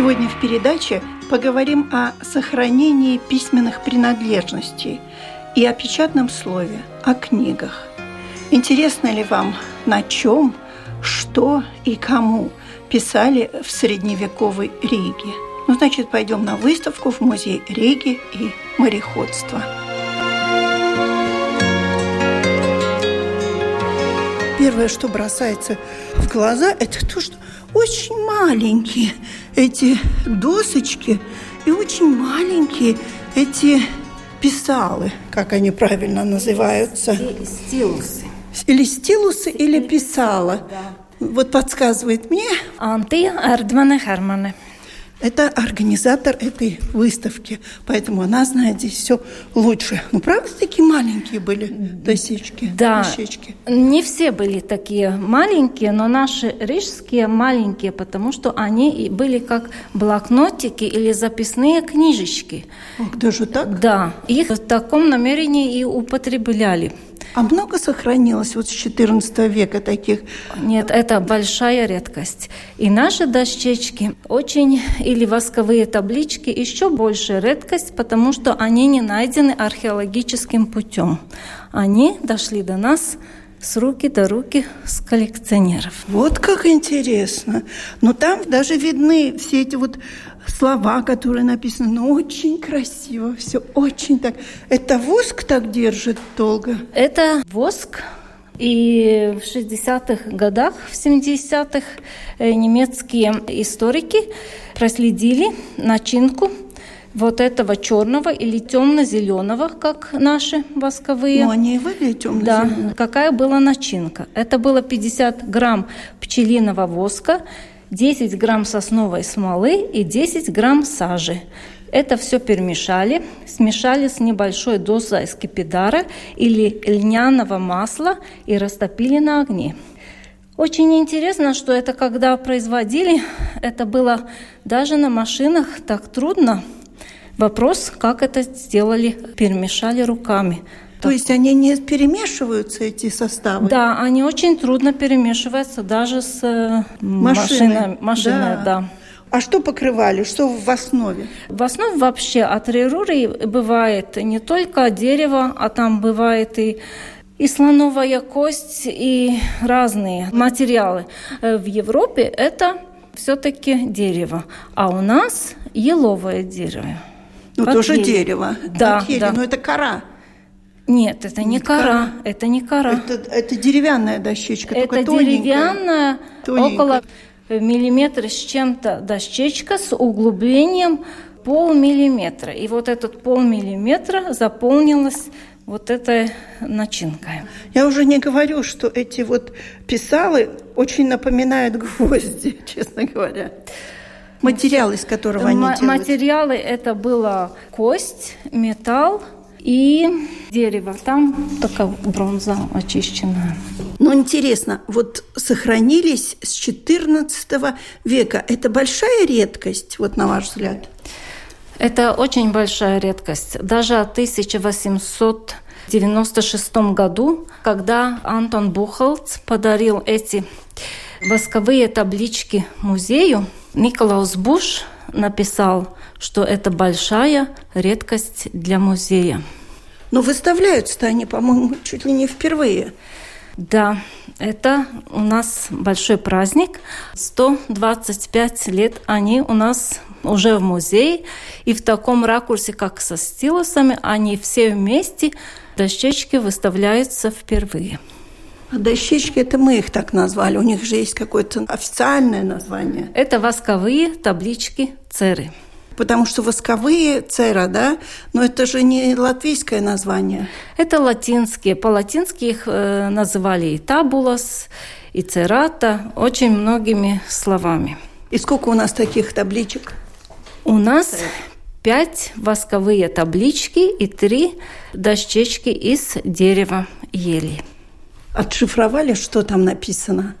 Сегодня в передаче поговорим о сохранении письменных принадлежностей и о печатном слове, о книгах. Интересно ли вам, на чем, что и кому писали в средневековой Риге? Ну, значит, пойдем на выставку в музей Риги и мореходства. Первое, что бросается в глаза, это то, что очень маленькие эти досочки и очень маленькие эти писалы, как они правильно называются. Стилусы. Или стилусы, или писала. Да. Вот подсказывает мне. Анти Эрдмане Хермане. Это организатор этой выставки, поэтому она знает здесь все лучше. Ну, правда, такие маленькие были досечки, Да, дощечки? не все были такие маленькие, но наши рижские маленькие, потому что они были как блокнотики или записные книжечки. Ох, даже так? Да, их в таком намерении и употребляли. А много сохранилось вот с 14 века таких? Нет, это большая редкость. И наши дощечки очень, или восковые таблички, еще большая редкость, потому что они не найдены археологическим путем. Они дошли до нас с руки до руки с коллекционеров. Вот как интересно. Но там даже видны все эти вот слова, которые написаны, но очень красиво, все очень так. Это воск так держит долго? Это воск, и в 60-х годах, в 70-х немецкие историки проследили начинку вот этого черного или темно-зеленого, как наши восковые. Ну, они выглядят темно-зеленые. Да. Какая была начинка? Это было 50 грамм пчелиного воска, 10 грамм сосновой смолы и 10 грамм сажи. Это все перемешали, смешали с небольшой дозой скипидара или льняного масла и растопили на огне. Очень интересно, что это когда производили, это было даже на машинах так трудно. Вопрос, как это сделали, перемешали руками. То есть они не перемешиваются, эти составы? Да, они очень трудно перемешиваются даже с э, машиной. машиной да. да. А что покрывали? Что в основе? В основе вообще от реруры бывает не только дерево, а там бывает и и слоновая кость, и разные материалы. В Европе это все-таки дерево, а у нас еловое дерево. Ну, Под тоже ель. дерево. Да, Под ель, да. Но это кора. Нет, это не Не кора, кора. это не кора. Это, это деревянная дощечка, Это только деревянная, Тоненькая. около миллиметра с чем-то дощечка с углублением полмиллиметра. И вот этот полмиллиметра заполнилась вот этой начинкой. Я уже не говорю, что эти вот писалы очень напоминают гвозди, честно говоря. Материал, из которого они Ма- делают. Материалы это была кость, металл и дерево. Там такая бронза очищенная. Но интересно, вот сохранились с XIV века. Это большая редкость, вот на ваш взгляд? Это очень большая редкость. Даже в 1896 году, когда Антон Бухолц подарил эти восковые таблички музею, Николаус Буш написал, что это большая редкость для музея. Но выставляются-то они, по-моему, чуть ли не впервые. Да, это у нас большой праздник. 125 лет они у нас уже в музее. И в таком ракурсе, как со стилусами, они все вместе, дощечки выставляются впервые. А дощечки, это мы их так назвали. У них же есть какое-то официальное название. Это восковые таблички церы. Потому что восковые цера, да, но это же не латвийское название. Это латинские. По-латински их э, называли и табулас, и церата, очень многими словами. И сколько у нас таких табличек? У нас пять восковые таблички и три дощечки из дерева ели. Отшифровали, что там написано?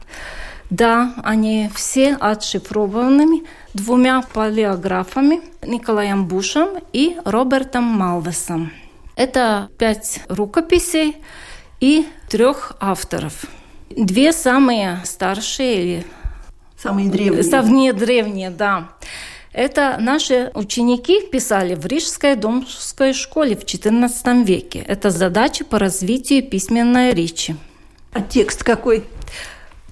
Да, они все отшифрованы двумя палеографами Николаем Бушем и Робертом Малвесом. Это пять рукописей и трех авторов. Две самые старшие или самые древние. Самые древние, да. Это наши ученики писали в Рижской домской школе в XIV веке. Это задача по развитию письменной речи. А текст какой?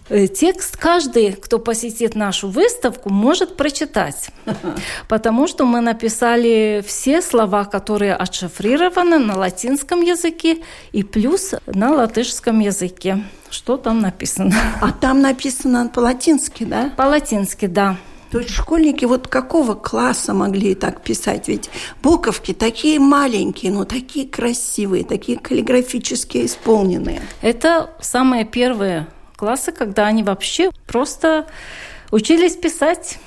Э, текст каждый, кто посетит нашу выставку, может прочитать, потому что мы написали все слова, которые отшифрированы на латинском языке и плюс на латышском языке. Что там написано? А там написано по-латински, да? По-латински, да. То есть школьники вот какого класса могли так писать? Ведь буковки такие маленькие, но такие красивые, такие каллиграфически исполненные. Это самые первые классы, когда они вообще просто учились писать.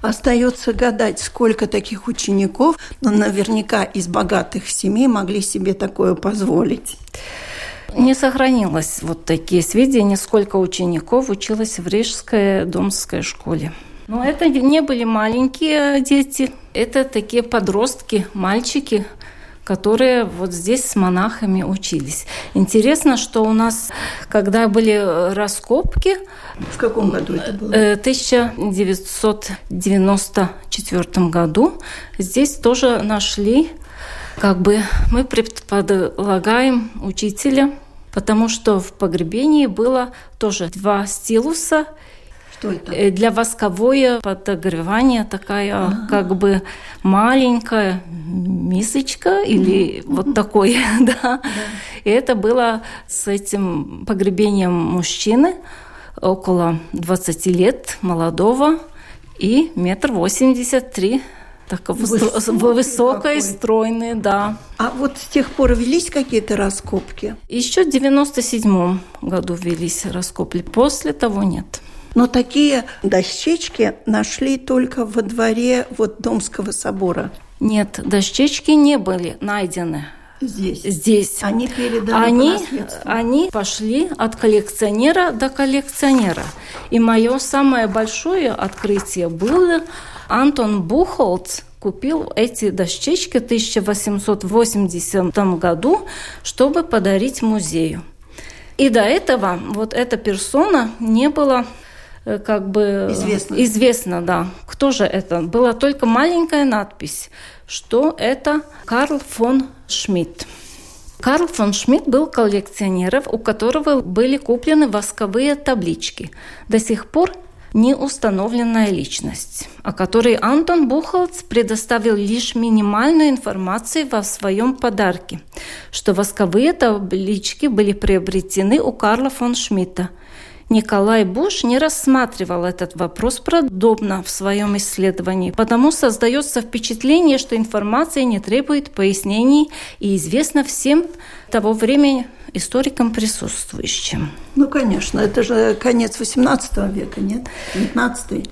Остается гадать, сколько таких учеников, но наверняка из богатых семей могли себе такое позволить. Не сохранилось вот такие сведения, сколько учеников училось в Рижской домской школе. Но это не были маленькие дети, это такие подростки, мальчики, которые вот здесь с монахами учились. Интересно, что у нас, когда были раскопки... В каком году это было? Э, в 1994 году здесь тоже нашли, как бы мы предполагаем учителя, потому что в погребении было тоже два стилуса – что это? Э, для восковое подогревание такая как бы маленькая мисочка или mm вот такой, да. да. И это было с этим погребением мужчины около 20 лет, молодого, и метр восемьдесят три такой высокий, высокой, стройный, да. А вот с тех пор велись какие-то раскопки? Еще в 97 году велись раскопки, после того нет. Но такие дощечки нашли только во дворе вот Домского собора. Нет, дощечки не были найдены. Здесь. Здесь. Они передали они, они пошли от коллекционера до коллекционера. И мое самое большое открытие было Антон Бухолц купил эти дощечки в 1880 году, чтобы подарить музею. И до этого вот эта персона не была как бы известно. известно, да, кто же это. Была только маленькая надпись, что это Карл фон Шмидт. Карл фон Шмидт был коллекционером, у которого были куплены восковые таблички. До сих пор не установленная личность, о которой Антон Бухалц предоставил лишь минимальную информацию во своем подарке, что восковые таблички были приобретены у Карла фон Шмидта – Николай Буш не рассматривал этот вопрос подробно в своем исследовании, потому создается впечатление, что информация не требует пояснений и известна всем того времени историкам присутствующим. Ну, конечно, это же конец XVIII века, нет? XIX.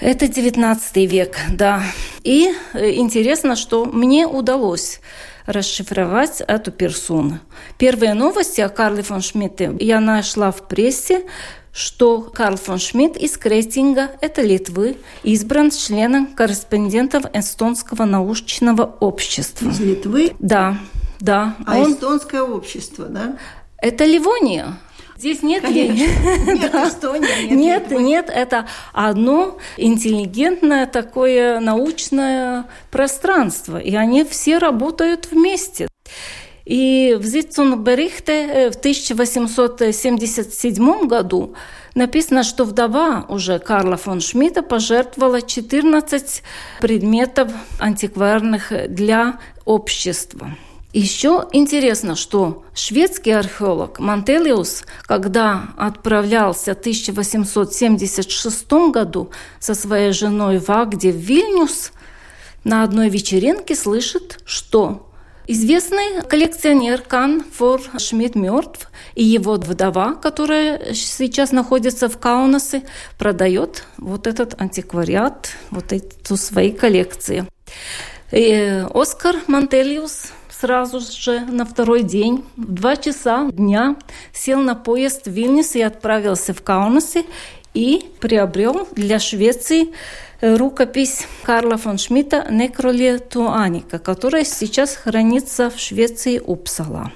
Это 19 век, да. И э, интересно, что мне удалось расшифровать эту персону. Первые новости о Карле фон Шмидте я нашла в прессе, что Карл фон Шмидт из Крейтинга, это Литвы, избран членом корреспондентов Эстонского научного общества. Из Литвы? Да, да. А Он... эстонское общество, да? Это Ливония. Здесь нет Конечно. Нет Эстонии, нет, нет, нет, это одно интеллигентное такое научное пространство, и они все работают вместе. И в Зитцунберихте в 1877 году написано, что вдова уже Карла фон Шмидта пожертвовала 14 предметов антикварных для общества. Еще интересно, что шведский археолог Мантелиус, когда отправлялся в 1876 году со своей женой в в Вильнюс, на одной вечеринке слышит, что Известный коллекционер Кан Фор Шмидт мертв, и его вдова, которая сейчас находится в Каунасе, продает вот этот антиквариат, вот эту свои коллекции. И Оскар Мантелиус сразу же на второй день в два часа дня сел на поезд в Вильнюс и отправился в Каунасе и приобрел для Швеции Э, рукопись Карла фон Шмидта «Некроле Туаника», которая сейчас хранится в Швеции Упсала.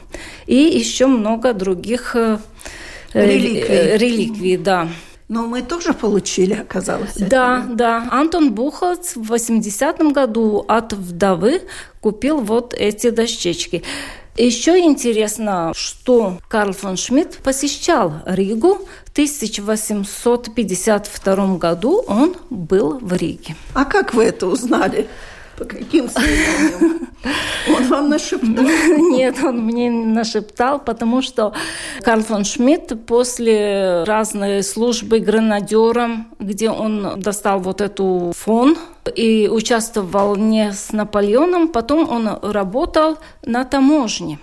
И еще много других э, э, реликвий. реликвий да. Но мы тоже получили, оказалось. Да, да. Антон Буховц в 80-м году от вдовы купил вот эти дощечки. Еще интересно, что Карл фон Шмидт посещал Ригу. В 1852 году он был в Риге. А как вы это узнали? По каким сведениям? Он вам нашептал? Нет, он мне нашептал, потому что Карл фон Шмидт после разной службы гранадером, где он достал вот эту фон и участвовал не с Наполеоном, потом он работал на таможне.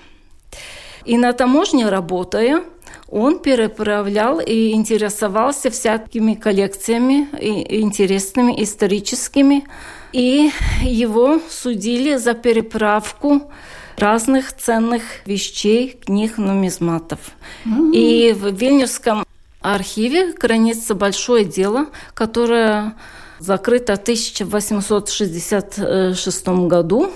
И на таможне работая, он переправлял и интересовался всякими коллекциями интересными, историческими. И его судили за переправку разных ценных вещей, книг, нумизматов. Mm-hmm. И в Вильнюсском архиве хранится большое дело, которое закрыто в 1866 году.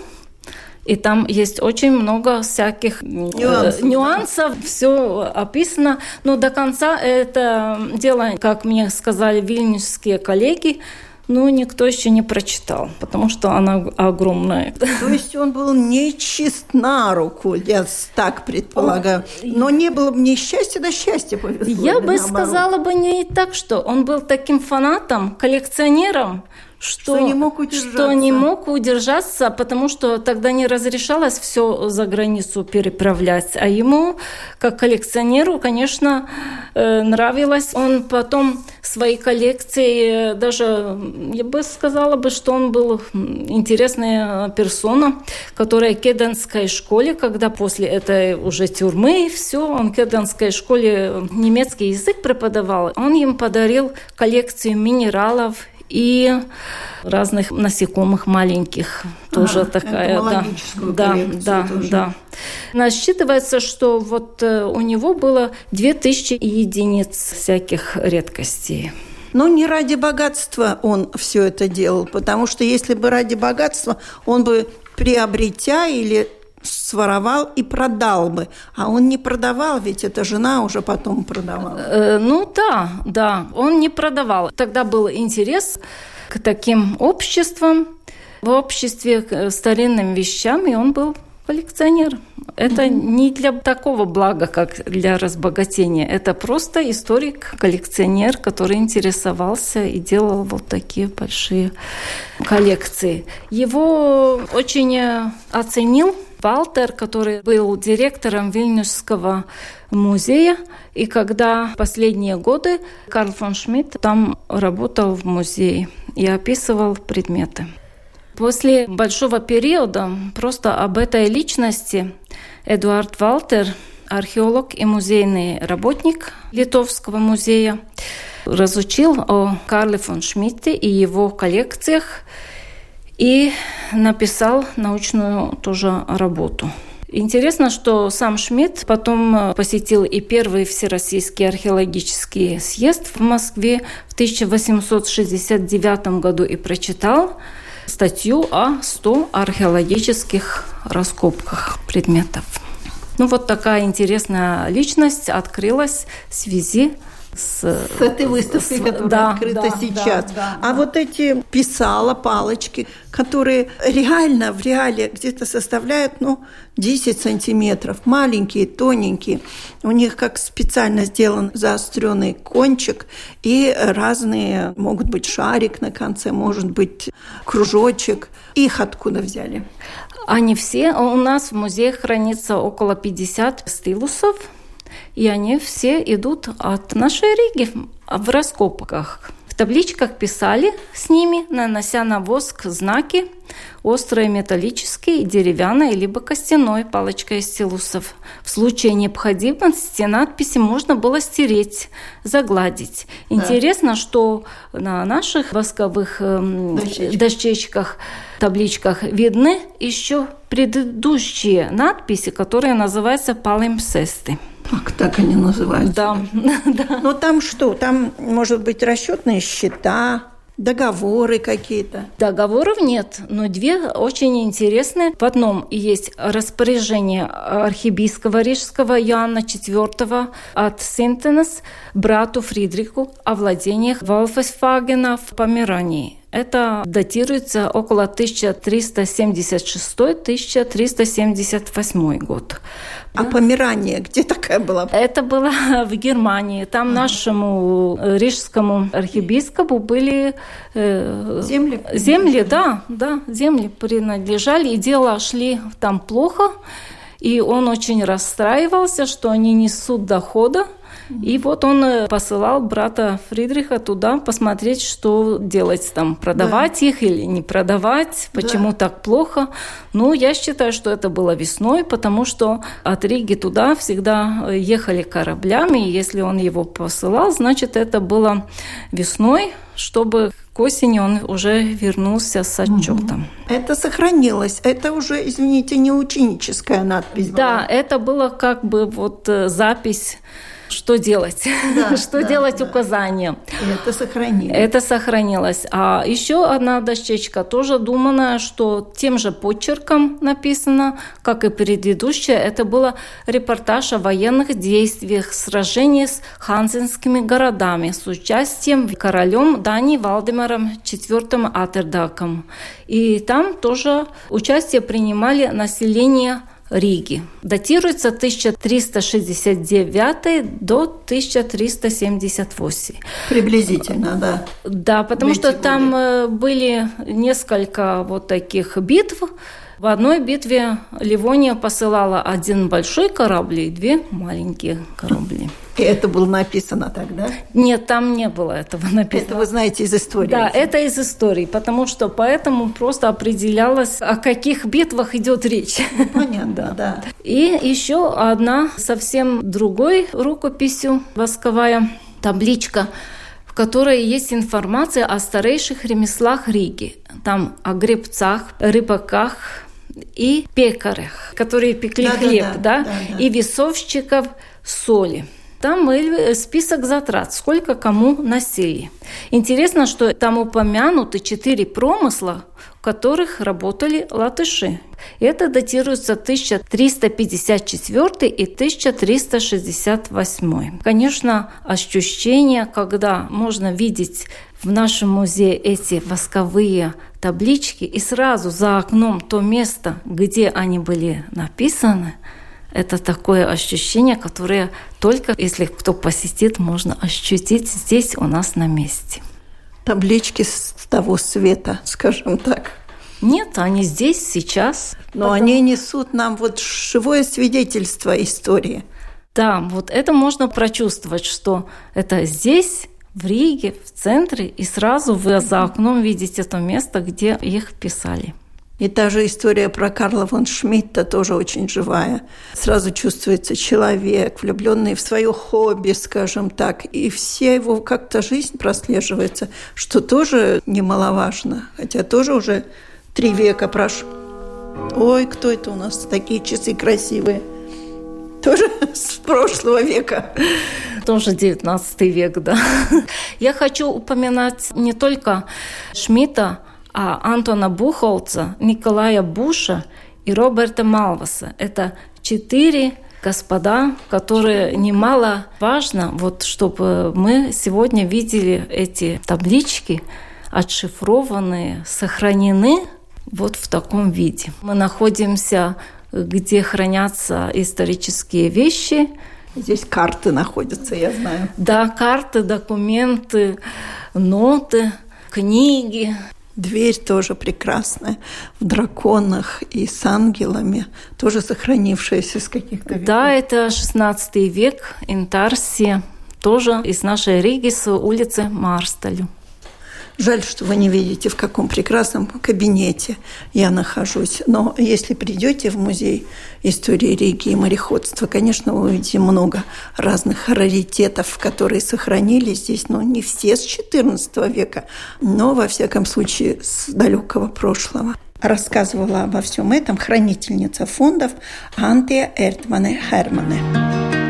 И там есть очень много всяких э, нюансов, нюансов все описано. Но до конца это дело, как мне сказали вильнюсские коллеги, ну, никто еще не прочитал, потому что она огромная. То есть он был не чист на руку, я так предполагаю. Но не было бы ни счастья, да счастья повезло. Я бы наоборот. сказала бы не так, что он был таким фанатом, коллекционером, что, что, не мог удержаться. что не мог удержаться, потому что тогда не разрешалось все за границу переправлять. А ему, как коллекционеру, конечно, э, нравилось. Он потом свои коллекции, э, даже я бы сказала бы, что он был интересная персона, которая в Кеденской школе, когда после этой уже тюрьмы, все, он в Кеденской школе немецкий язык преподавал, он им подарил коллекцию минералов и разных насекомых маленьких. Тоже а, такая, да, да, да, тоже. да. Насчитывается, что вот э, у него было 2000 единиц всяких редкостей. Но не ради богатства он все это делал, потому что если бы ради богатства, он бы приобретя или своровал и продал бы. А он не продавал, ведь эта жена уже потом продавала. Э, ну да, да, он не продавал. Тогда был интерес к таким обществам, в обществе к старинным вещам, и он был коллекционер. Это не для такого блага, как для разбогатения. Это просто историк, коллекционер, который интересовался и делал вот такие большие коллекции. Его очень оценил Валтер, который был директором Вильнюсского музея. И когда последние годы Карл фон Шмидт там работал в музее и описывал предметы. После большого периода просто об этой личности Эдуард Валтер, археолог и музейный работник Литовского музея, разучил о Карле фон Шмидте и его коллекциях и написал научную тоже работу. Интересно, что сам Шмидт потом посетил и первый Всероссийский археологический съезд в Москве в 1869 году и прочитал статью о 100 археологических раскопках предметов. Ну вот такая интересная личность открылась в связи с, с этой выставкой, с, которая да, открыта да, сейчас. Да, да, а да. вот эти писала, палочки, которые реально в реале где-то составляют, ну, 10 сантиметров, маленькие, тоненькие. У них как специально сделан заостренный кончик и разные, могут быть шарик на конце, может быть кружочек. Их откуда взяли? Они все, у нас в музее хранится около 50 стилусов, и они все идут от нашей Риги в раскопках. В табличках писали с ними, нанося на воск знаки, острые металлические, деревянной, либо костяной палочкой из стилусов. В случае необходимости надписи можно было стереть, загладить. Да. Интересно, что на наших восковых э, дощечках. дощечках, табличках видны еще предыдущие надписи, которые называются палимпсесты. Ах, так они называются. Да. да. Но там что? Там, может быть, расчетные счета, Договоры какие-то? Договоров нет, но две очень интересные. В одном есть распоряжение архиепископа Рижского Иоанна IV от Синтенес брату Фридриху о владениях Валфесфагена в Померании. Это датируется около 1376-1378 год. А Померания где такая была? Это было в Германии. Там ага. нашему рижскому архиепископу были э, земли. Земли, да, да, земли принадлежали, и дела шли там плохо. И он очень расстраивался, что они несут дохода и вот он э, посылал брата Фридриха туда посмотреть, что делать там, продавать да. их или не продавать, почему да. так плохо. Ну, я считаю, что это было весной, потому что от Риги туда всегда э, ехали кораблями, и если он его посылал, значит, это было весной, чтобы к осени он уже вернулся с отчетом. Это сохранилось. Это уже, извините, не ученическая надпись. Да, была. это было как бы вот э, запись что делать, да, что да, делать да. указания. это сохранилось. Это сохранилось. А еще одна дощечка тоже думанная, что тем же почерком написано, как и предыдущая. Это было репортаж о военных действиях, сражении с ханзенскими городами с участием королем Дании Валдемаром IV Атердаком. И там тоже участие принимали население Риги. Датируется 1369 до 1378. Приблизительно, да. Да, потому что там годы. Э, были несколько вот таких битв. В одной битве Ливония посылала один большой корабль и две маленькие корабли. Это было написано тогда? Нет, там не было этого написано. Это вы знаете из истории? Да, это из истории, потому что поэтому просто определялось, о каких битвах идет речь. Понятно, да. да. И еще одна совсем другой рукописью восковая табличка в которой есть информация о старейших ремеслах Риги. Там о гребцах, рыбаках и пекарях, которые пекли да, хлеб, да, да, да, да, и весовщиков соли. Там был список затрат, сколько кому носили. Интересно, что там упомянуты четыре промысла, в которых работали латыши. Это датируется 1354 и 1368. Конечно, ощущение, когда можно видеть в нашем музее эти восковые таблички и сразу за окном то место, где они были написаны – это такое ощущение, которое только если кто посетит, можно ощутить здесь у нас на месте. Таблички с того света, скажем так. Нет, они здесь, сейчас. Но Потом... они несут нам вот живое свидетельство истории. Да, вот это можно прочувствовать, что это здесь, в Риге, в центре, и сразу вы за окном видите то место, где их писали. И та же история про Карла фон Шмидта тоже очень живая. Сразу чувствуется человек, влюбленный в свое хобби, скажем так, и все его как-то жизнь прослеживается, что тоже немаловажно, хотя тоже уже три века прошло. Ой, кто это у нас? Такие часы красивые. Тоже с прошлого века. Тоже 19 век, да. Я хочу упоминать не только Шмидта, Антона Бухолца, Николая Буша и Роберта Малваса. Это четыре господа, которые немало важно, вот чтобы мы сегодня видели эти таблички, отшифрованные, сохранены вот в таком виде. Мы находимся, где хранятся исторические вещи. Здесь карты находятся, я знаю. Да, карты, документы, ноты, книги. Дверь тоже прекрасная, в драконах и с ангелами, тоже сохранившаяся с каких-то веков. Да, это 16 век, Интарсия, тоже из нашей Риги с улицы Марсталю. Жаль, что вы не видите, в каком прекрасном кабинете я нахожусь. Но если придете в музей истории Риги и мореходства, конечно, вы увидите много разных раритетов, которые сохранились здесь, но не все с XIV века, но, во всяком случае, с далекого прошлого рассказывала обо всем этом хранительница фондов Антия Эртмане Хермане.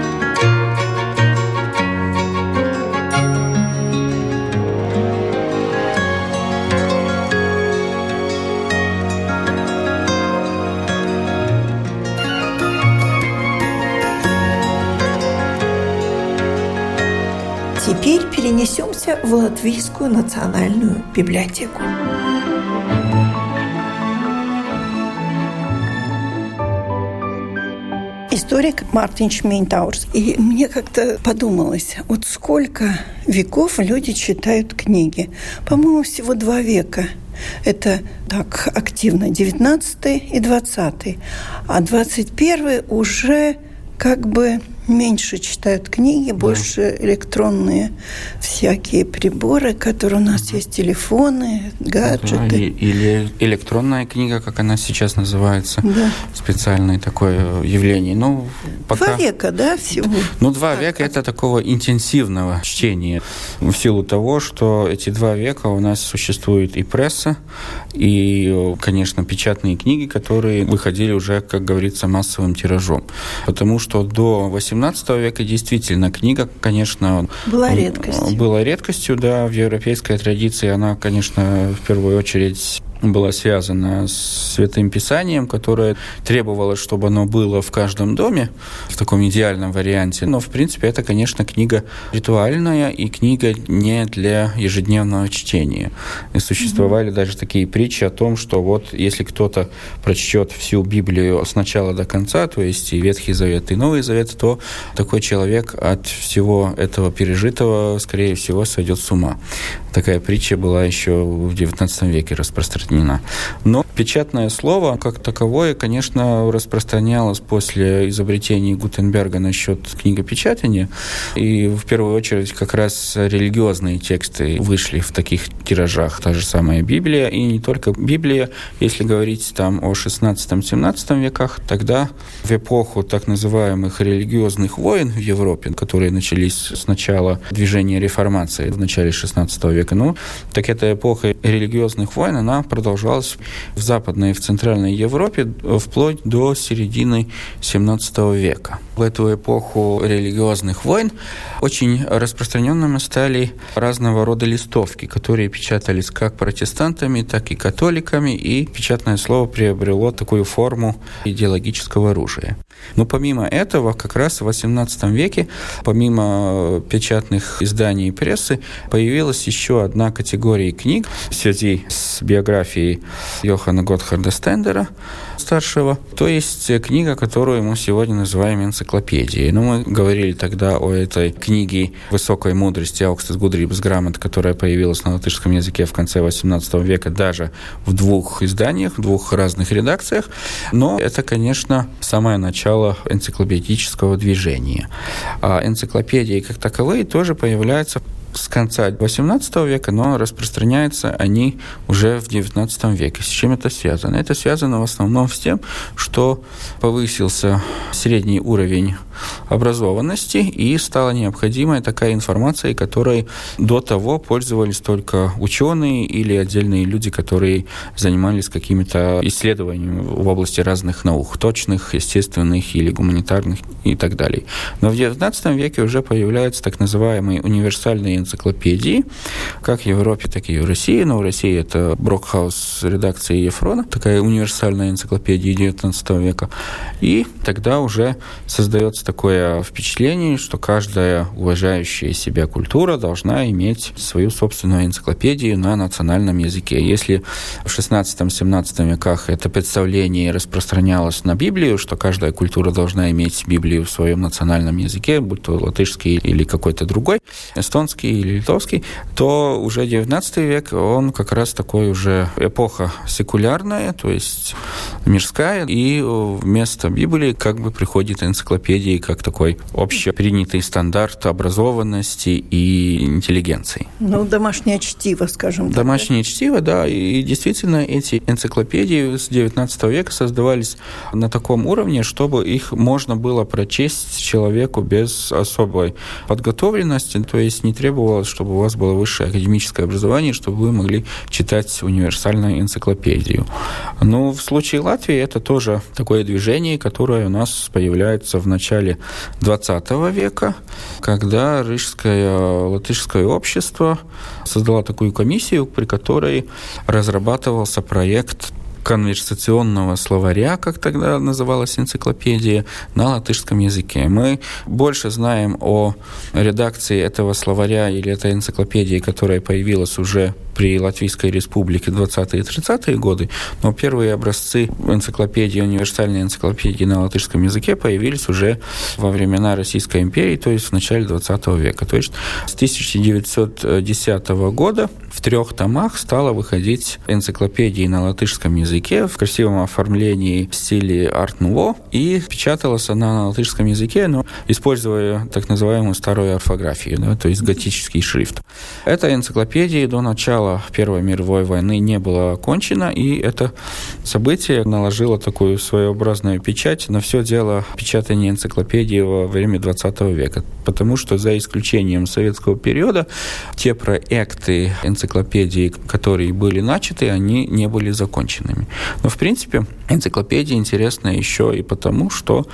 Перенесемся в Латвийскую национальную библиотеку. историк Мартин Шмейнтаурс. И мне как-то подумалось, вот сколько веков люди читают книги. По-моему, всего два века. Это так активно 19 и 20. А 21 уже как бы меньше читают книги, да. больше электронные всякие приборы, которые у нас есть, телефоны, гаджеты. Да, или электронная книга, как она сейчас называется, да. специальное такое явление. Ну, пока... Два века, да, всего? Ну, два так, века – это такого интенсивного чтения. В силу того, что эти два века у нас существует и пресса, и, конечно, печатные книги, которые выходили уже, как говорится, массовым тиражом. Потому что до 18 18 века действительно книга, конечно... Была редкостью. Была редкостью, да, в европейской традиции она, конечно, в первую очередь была связана с Святым Писанием, которое требовало, чтобы оно было в каждом доме в таком идеальном варианте. Но, в принципе, это, конечно, книга ритуальная и книга не для ежедневного чтения. И существовали mm-hmm. даже такие притчи о том, что вот если кто-то прочтет всю Библию с начала до конца, то есть и Ветхий Завет, и Новый Завет, то такой человек от всего этого пережитого, скорее всего, сойдет с ума. Такая притча была еще в XIX веке распространена. Но печатное слово, как таковое, конечно, распространялось после изобретения Гутенберга насчет книгопечатания. И в первую очередь как раз религиозные тексты вышли в таких тиражах. Та же самая Библия, и не только Библия. Если говорить там о 16-17 веках, тогда в эпоху так называемых религиозных войн в Европе, которые начались с начала движения реформации в начале 16 века, века. Ну, так эта эпоха религиозных войн, она продолжалась в Западной и в Центральной Европе вплоть до середины 17 века. В эту эпоху религиозных войн очень распространенными стали разного рода листовки, которые печатались как протестантами, так и католиками, и печатное слово приобрело такую форму идеологического оружия. Но помимо этого, как раз в XVIII веке, помимо печатных изданий и прессы, появилась еще одна категория книг в связи с биографией Йохана Готхарда Стендера, старшего, то есть книга, которую мы сегодня называем энциклопедией. Но ну, мы говорили тогда о этой книге высокой мудрости Аукстес Гудрибс Грамот, которая появилась на латышском языке в конце XVIII века даже в двух изданиях, в двух разных редакциях. Но это, конечно, самое начало энциклопедического движения. А энциклопедии как таковые тоже появляются с конца XVIII века, но распространяются они уже в XIX веке. С чем это связано? Это связано в основном с тем, что повысился средний уровень образованности и стала необходимая такая информация, которой до того пользовались только ученые или отдельные люди, которые занимались какими-то исследованиями в области разных наук, точных, естественных или гуманитарных и так далее. Но в XIX веке уже появляются так называемые универсальные энциклопедии, как в Европе, так и в России. Но в России это Брокхаус редакции Ефрона, такая универсальная энциклопедия XIX века. И тогда уже создается такое впечатление, что каждая уважающая себя культура должна иметь свою собственную энциклопедию на национальном языке. Если в 16-17 веках это представление распространялось на Библию, что каждая культура должна иметь Библию в своем национальном языке, будь то латышский или какой-то другой, эстонский или литовский, то уже 19 век, он как раз такой уже эпоха секулярная, то есть мирская, и вместо Библии как бы приходит энциклопедия как такой общепринятый стандарт образованности и интеллигенции. Ну, домашнее чтиво, скажем так. Домашнее чтиво, да, и действительно эти энциклопедии с XIX века создавались на таком уровне, чтобы их можно было прочесть человеку без особой подготовленности, то есть не требовалось, чтобы у вас было высшее академическое образование, чтобы вы могли читать универсальную энциклопедию. Но в случае Латвии это тоже такое движение, которое у нас появляется в начале XX века, когда Рижское латышское общество создало такую комиссию, при которой разрабатывался проект конверсационного словаря, как тогда называлась энциклопедия, на латышском языке. Мы больше знаем о редакции этого словаря или этой энциклопедии, которая появилась уже при Латвийской Республике 20-е и 30-е годы, но первые образцы энциклопедии, универсальной энциклопедии на латышском языке появились уже во времена Российской империи, то есть в начале 20 века. То есть с 1910 года в трех томах стала выходить энциклопедии на латышском языке в красивом оформлении в стиле арт-нуво, и печаталась она на латышском языке, но используя так называемую старую орфографию, да, то есть готический шрифт. Эта энциклопедия до начала начала Первой мировой войны не было окончено, и это событие наложило такую своеобразную печать на все дело печатания энциклопедии во время 20 века. Потому что за исключением советского периода те проекты энциклопедии, которые были начаты, они не были законченными. Но, в принципе, энциклопедия интересна еще и потому, что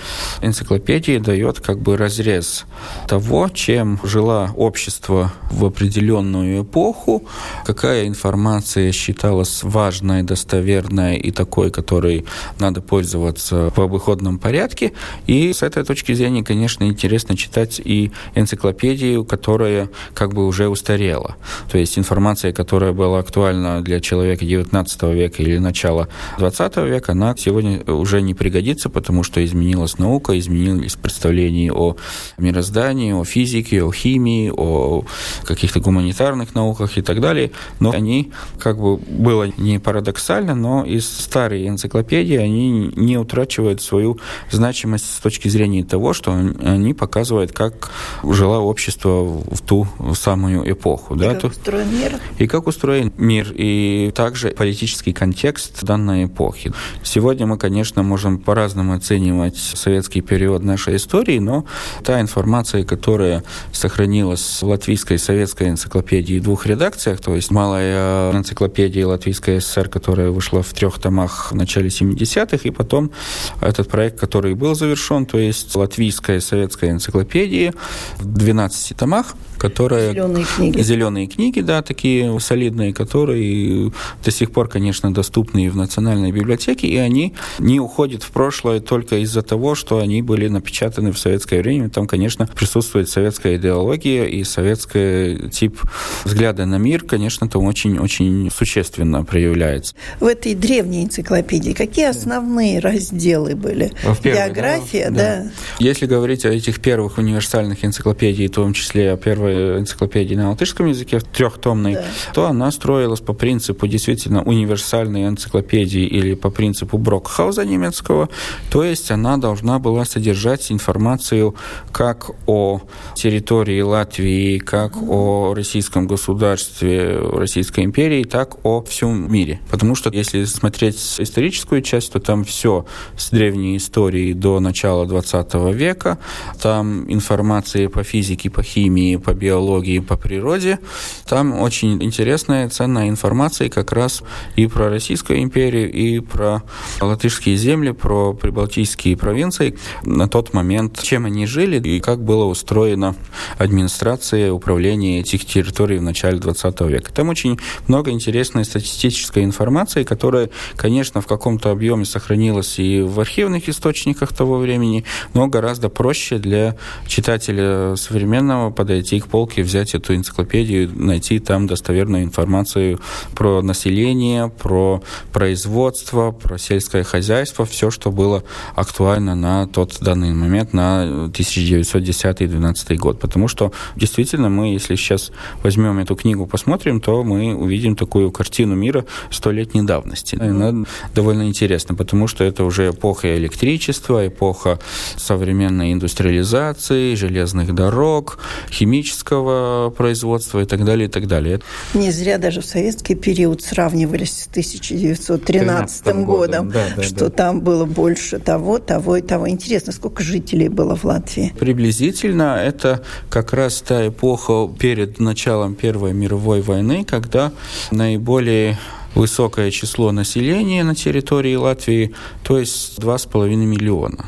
энциклопедия дает как бы разрез того, чем жила общество в определенную эпоху, как какая информация считалась важной, достоверной и такой, которой надо пользоваться в обыходном порядке. И с этой точки зрения, конечно, интересно читать и энциклопедию, которая как бы уже устарела. То есть информация, которая была актуальна для человека XIX века или начала XX века, она сегодня уже не пригодится, потому что изменилась наука, изменились представления о мироздании, о физике, о химии, о каких-то гуманитарных науках и так далее но они, как бы было не парадоксально, но из старой энциклопедии они не утрачивают свою значимость с точки зрения того, что они показывают, как жило общество в ту самую эпоху. И да, как устроен мир. И как устроен мир, и также политический контекст данной эпохи. Сегодня мы, конечно, можем по-разному оценивать советский период нашей истории, но та информация, которая сохранилась в латвийской советской энциклопедии в двух редакциях, то есть малая энциклопедия Латвийской ССР, которая вышла в трех томах в начале 70-х, и потом этот проект, который был завершен, то есть Латвийская и советская энциклопедия в 12 томах, которые... Зеленые книги. Зеленые книги, да, такие солидные, которые до сих пор, конечно, доступны в Национальной библиотеке, и они не уходят в прошлое только из-за того, что они были напечатаны в советское время. Там, конечно, присутствует советская идеология и советский тип взгляда на мир, конечно, там очень-очень существенно проявляется. В этой древней энциклопедии какие основные разделы были? В первой, География, да? да. Если говорить о этих первых универсальных энциклопедиях, в том числе о первой энциклопедии на латышском языке, трехтомной, да. то она строилась по принципу действительно универсальной энциклопедии или по принципу Брокхауза немецкого, то есть она должна была содержать информацию как о территории Латвии, как о российском государстве, Российской империи, так о всем мире. Потому что если смотреть историческую часть, то там все с древней истории до начала 20 века, там информация по физике, по химии, по биологии, по природе. Там очень интересная, ценная информация как раз и про Российскую империю, и про латышские земли, про прибалтийские провинции на тот момент, чем они жили и как была устроена администрация, управление этих территорий в начале 20 века. Там очень много интересной статистической информации, которая, конечно, в каком-то объеме сохранилась и в архивных источниках того времени, но гораздо проще для читателя современного подойти к полке, взять эту энциклопедию, найти там достоверную информацию про население, про производство, про сельское хозяйство, все, что было актуально на тот данный момент, на 1910-12 год. Потому что действительно мы, если сейчас возьмем эту книгу, посмотрим, то мы увидим такую картину мира столетней давности. Она довольно интересна, потому что это уже эпоха электричества, эпоха современной индустриализации, железных дорог, химического производства и так далее, и так далее. Не зря даже в советский период сравнивались с 1913 годом, годом да, да, что да. там было больше того, того и того. Интересно, сколько жителей было в Латвии? Приблизительно это как раз та эпоха перед началом Первой мировой войны, когда наиболее высокое число населения на территории Латвии, то есть 2,5 миллиона.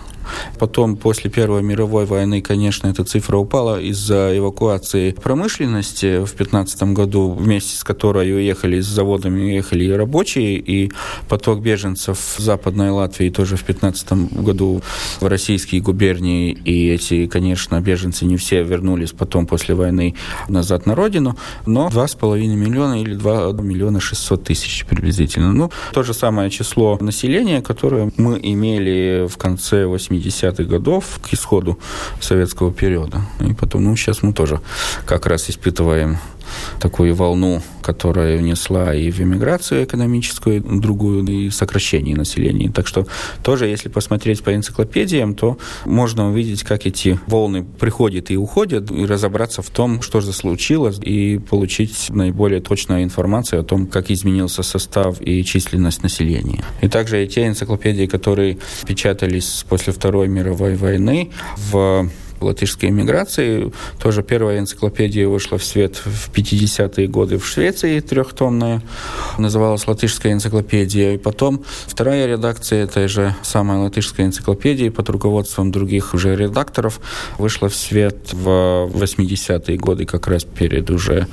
Потом, после Первой мировой войны, конечно, эта цифра упала из-за эвакуации промышленности в 15 году, вместе с которой уехали с заводами, уехали и рабочие, и поток беженцев в Западной Латвии тоже в 15 году в российские губернии, и эти, конечно, беженцы не все вернулись потом после войны назад на родину, но 2,5 миллиона или 2 миллиона 600 тысяч приблизительно. Ну, то же самое число населения, которое мы имели в конце 80 70-х годов к исходу советского периода. И потом, ну, сейчас мы тоже как раз испытываем такую волну, которая внесла и в эмиграцию экономическую, другую, и сокращение населения. Так что тоже, если посмотреть по энциклопедиям, то можно увидеть, как эти волны приходят и уходят, и разобраться в том, что же случилось, и получить наиболее точную информацию о том, как изменился состав и численность населения. И также и те энциклопедии, которые печатались после Второй мировой войны в латышской эмиграции. Тоже первая энциклопедия вышла в свет в 50-е годы в Швеции, трехтомная, называлась «Латышская энциклопедия». И потом вторая редакция этой же самой латышской энциклопедии под руководством других уже редакторов вышла в свет в 80-е годы, как раз перед уже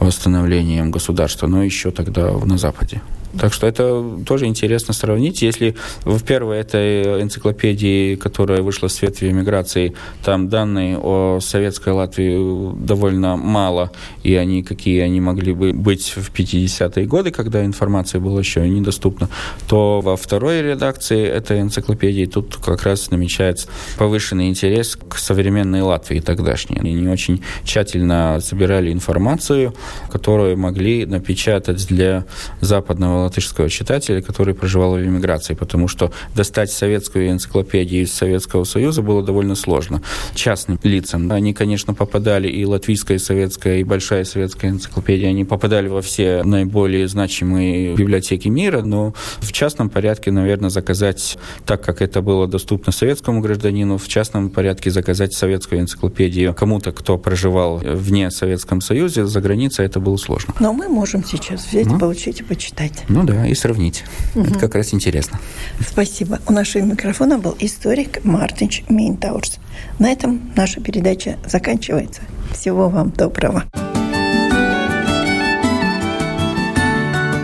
восстановлением государства, но еще тогда на Западе. Так что это тоже интересно сравнить. Если в первой этой энциклопедии, которая вышла в свет в эмиграции, там данные о советской Латвии довольно мало, и они какие они могли бы быть в 50-е годы, когда информация была еще недоступна, то во второй редакции этой энциклопедии тут как раз намечается повышенный интерес к современной Латвии тогдашней. Они очень тщательно собирали информацию, которую могли напечатать для западного латышского читателя, который проживал в эмиграции, потому что достать советскую энциклопедию из Советского Союза было довольно сложно. Частным лицам. Они, конечно, попадали и латвийская, и советская, и большая советская энциклопедия, они попадали во все наиболее значимые библиотеки мира, но в частном порядке, наверное, заказать, так как это было доступно советскому гражданину, в частном порядке заказать советскую энциклопедию кому-то, кто проживал вне Советском Союзе, за границей это было сложно. Но мы можем сейчас взять, ну, получить и почитать. Ну да, и сравнить. Угу. Это как раз интересно. Спасибо. У нашего микрофона был историк Мартинч Минтаурс. На этом наша передача заканчивается. Всего вам доброго.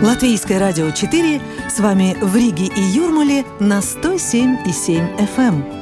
Латвийское радио 4 с вами в Риге и Юрмале на 107,7 FM.